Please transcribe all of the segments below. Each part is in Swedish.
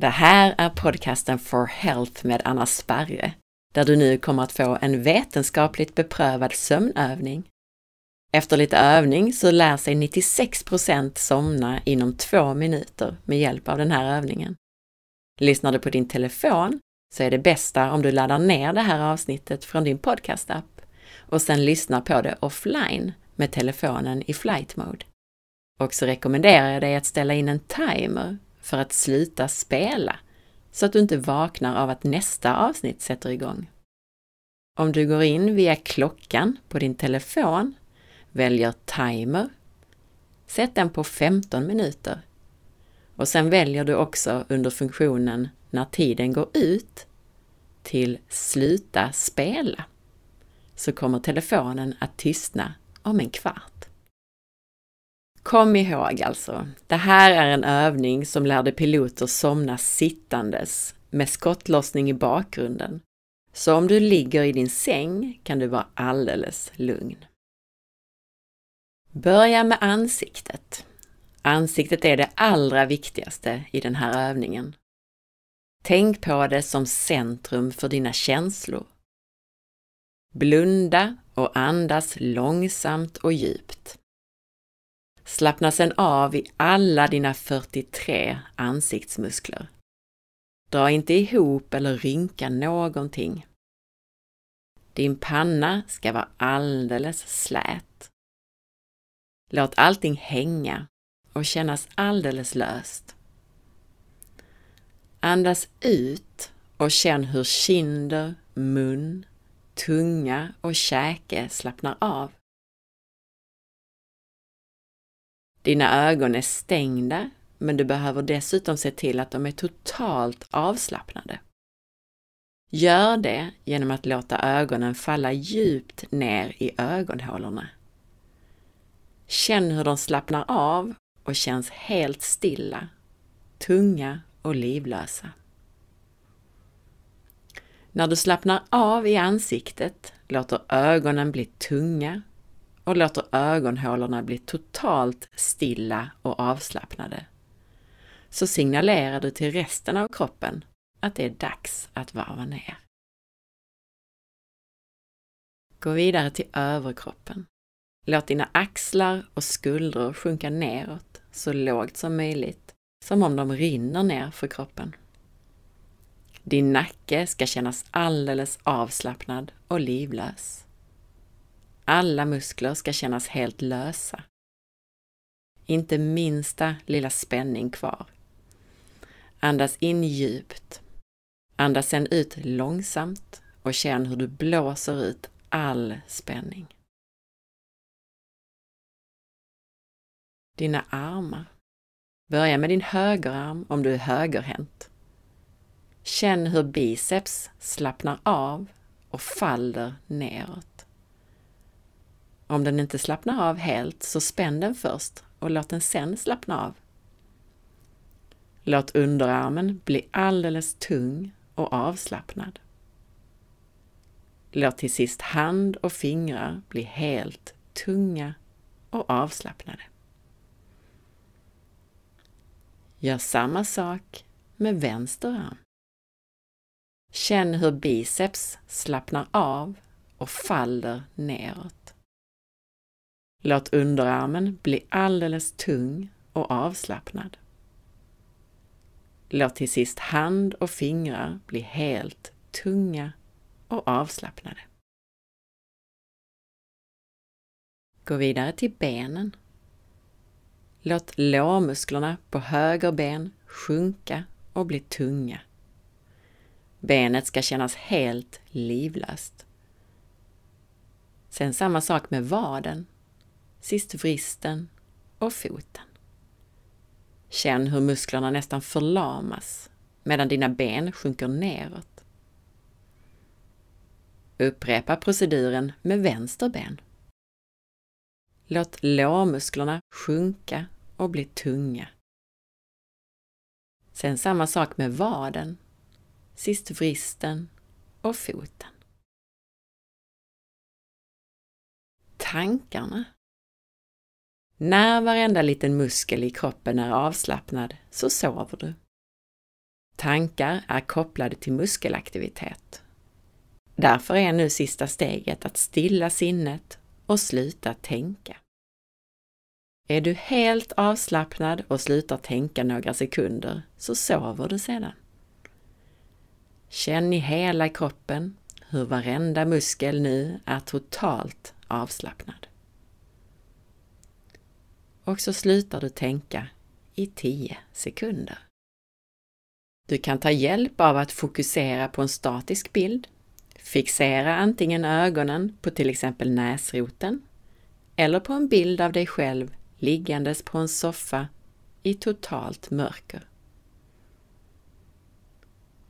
Det här är podcasten For Health med Anna Sparre, där du nu kommer att få en vetenskapligt beprövad sömnövning. Efter lite övning så lär sig 96% somna inom två minuter med hjälp av den här övningen. Lyssnar du på din telefon så är det bästa om du laddar ner det här avsnittet från din podcastapp och sen lyssnar på det offline med telefonen i flight mode. Och så rekommenderar jag dig att ställa in en timer för att sluta spela så att du inte vaknar av att nästa avsnitt sätter igång. Om du går in via klockan på din telefon, väljer timer, sätt den på 15 minuter och sen väljer du också under funktionen när tiden går ut till sluta spela så kommer telefonen att tystna om en kvart. Kom ihåg alltså, det här är en övning som lärde piloter somna sittandes med skottlossning i bakgrunden. Så om du ligger i din säng kan du vara alldeles lugn. Börja med ansiktet. Ansiktet är det allra viktigaste i den här övningen. Tänk på det som centrum för dina känslor. Blunda och andas långsamt och djupt. Slappna sedan av i alla dina 43 ansiktsmuskler. Dra inte ihop eller rynka någonting. Din panna ska vara alldeles slät. Låt allting hänga och kännas alldeles löst. Andas ut och känn hur kinder, mun, tunga och käke slappnar av. Dina ögon är stängda, men du behöver dessutom se till att de är totalt avslappnade. Gör det genom att låta ögonen falla djupt ner i ögonhålorna. Känn hur de slappnar av och känns helt stilla, tunga och livlösa. När du slappnar av i ansiktet låter ögonen bli tunga och låter ögonhålorna bli totalt stilla och avslappnade. Så signalerar du till resten av kroppen att det är dags att varva ner. Gå vidare till överkroppen. Låt dina axlar och skuldror sjunka neråt så lågt som möjligt, som om de rinner ner för kroppen. Din nacke ska kännas alldeles avslappnad och livlös. Alla muskler ska kännas helt lösa. Inte minsta lilla spänning kvar. Andas in djupt. Andas sedan ut långsamt och känn hur du blåser ut all spänning. Dina armar. Börja med din högerarm om du är högerhänt. Känn hur biceps slappnar av och faller neråt. Om den inte slappnar av helt, så spänn den först och låt den sen slappna av. Låt underarmen bli alldeles tung och avslappnad. Låt till sist hand och fingrar bli helt tunga och avslappnade. Gör samma sak med vänster arm. Känn hur biceps slappnar av och faller neråt. Låt underarmen bli alldeles tung och avslappnad. Låt till sist hand och fingrar bli helt tunga och avslappnade. Gå vidare till benen. Låt lårmusklerna på höger ben sjunka och bli tunga. Benet ska kännas helt livlöst. Sen samma sak med vaden, sist vristen och foten. Känn hur musklerna nästan förlamas medan dina ben sjunker neråt. Upprepa proceduren med vänster ben. Låt lårmusklerna sjunka och bli tunga. Sen samma sak med vaden, sist vristen och foten. Tankarna. När varenda liten muskel i kroppen är avslappnad så sover du. Tankar är kopplade till muskelaktivitet. Därför är nu sista steget att stilla sinnet och sluta tänka. Är du helt avslappnad och slutar tänka några sekunder så sover du sedan. Känn i hela kroppen hur varenda muskel nu är totalt avslappnad. Och så slutar du tänka i 10 sekunder. Du kan ta hjälp av att fokusera på en statisk bild. Fixera antingen ögonen på till exempel näsroten eller på en bild av dig själv liggandes på en soffa i totalt mörker.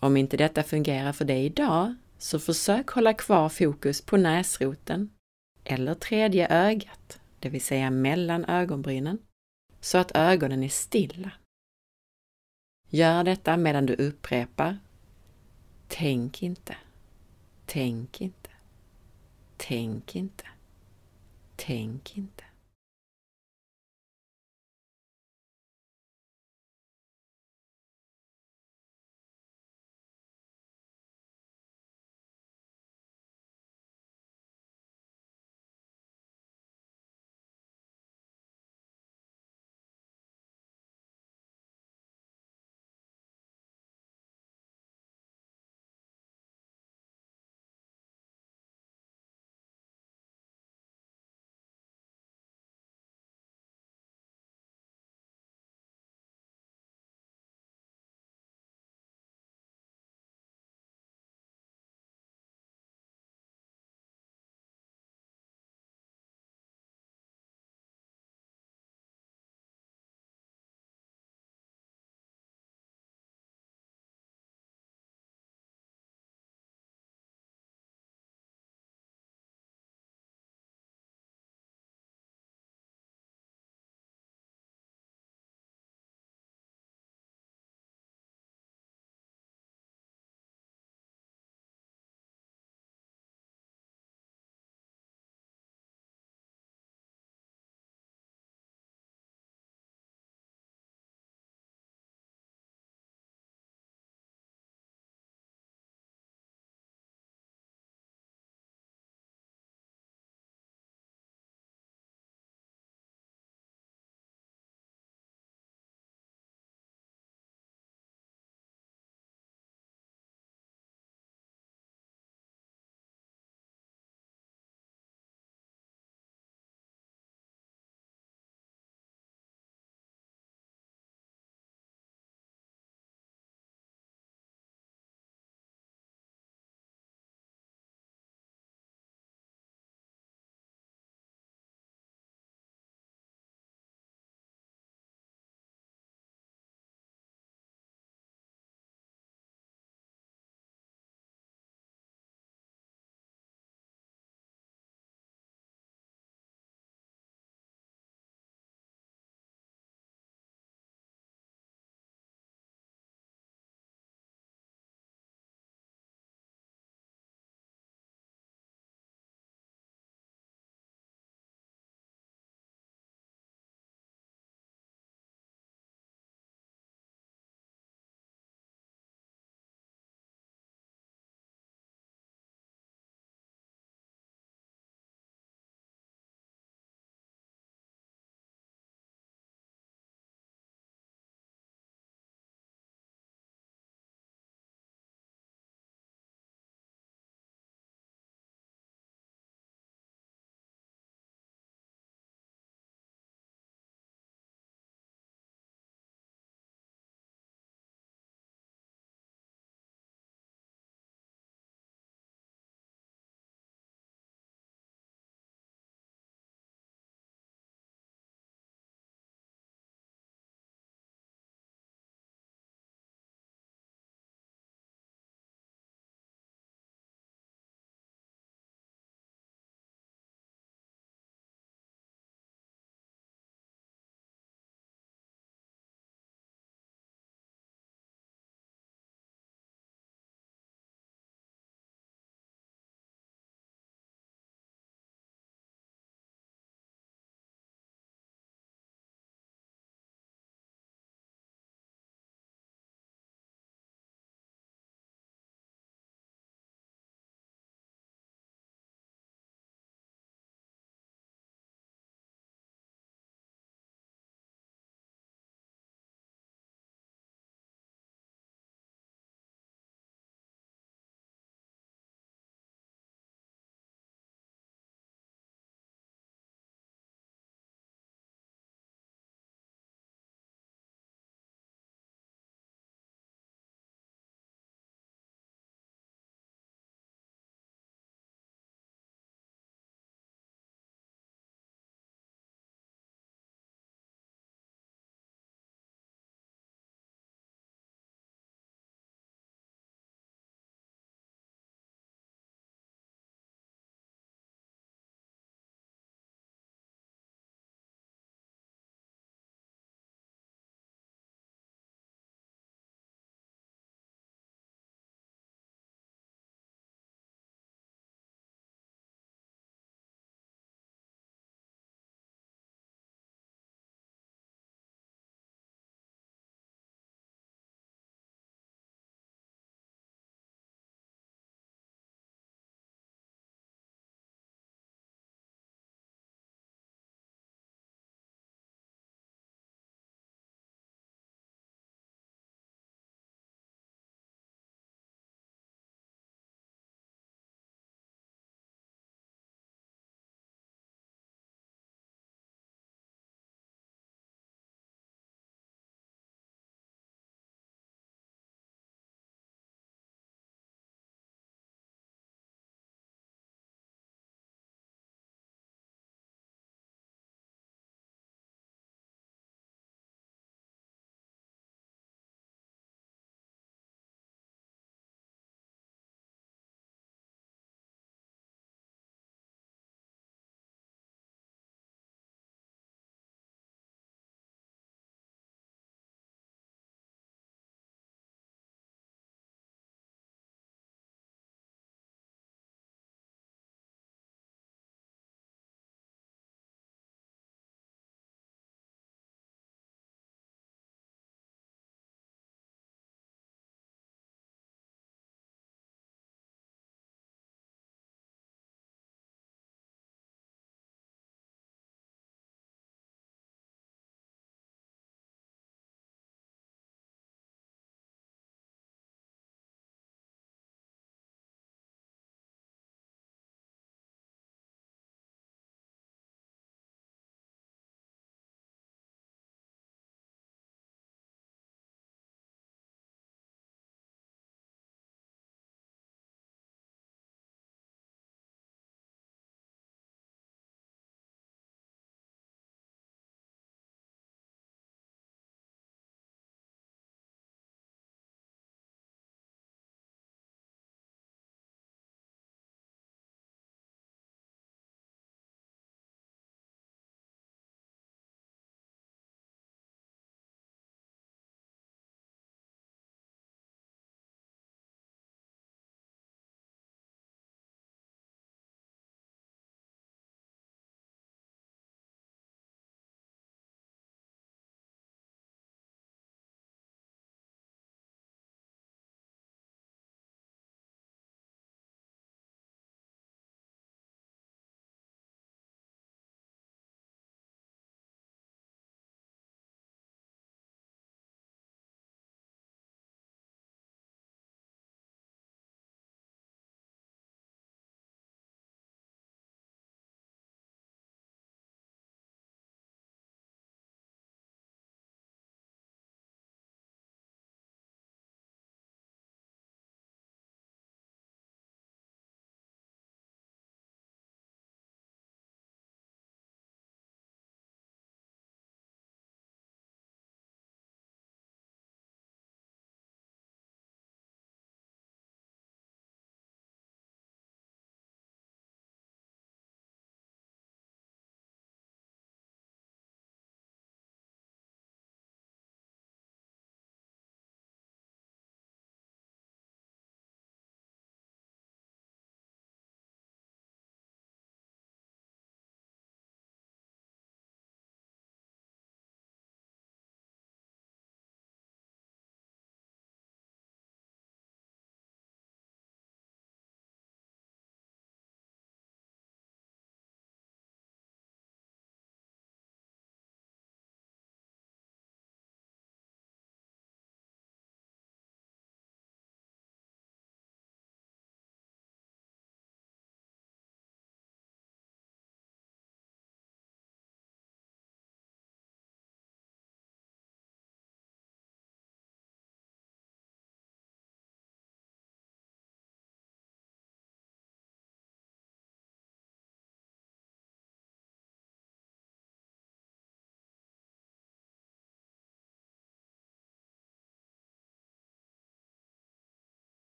Om inte detta fungerar för dig idag så försök hålla kvar fokus på näsroten eller tredje ögat, det vill säga mellan ögonbrynen, så att ögonen är stilla. Gör detta medan du upprepar Tänk inte. Tänk inte. Tänk inte. Tänk inte.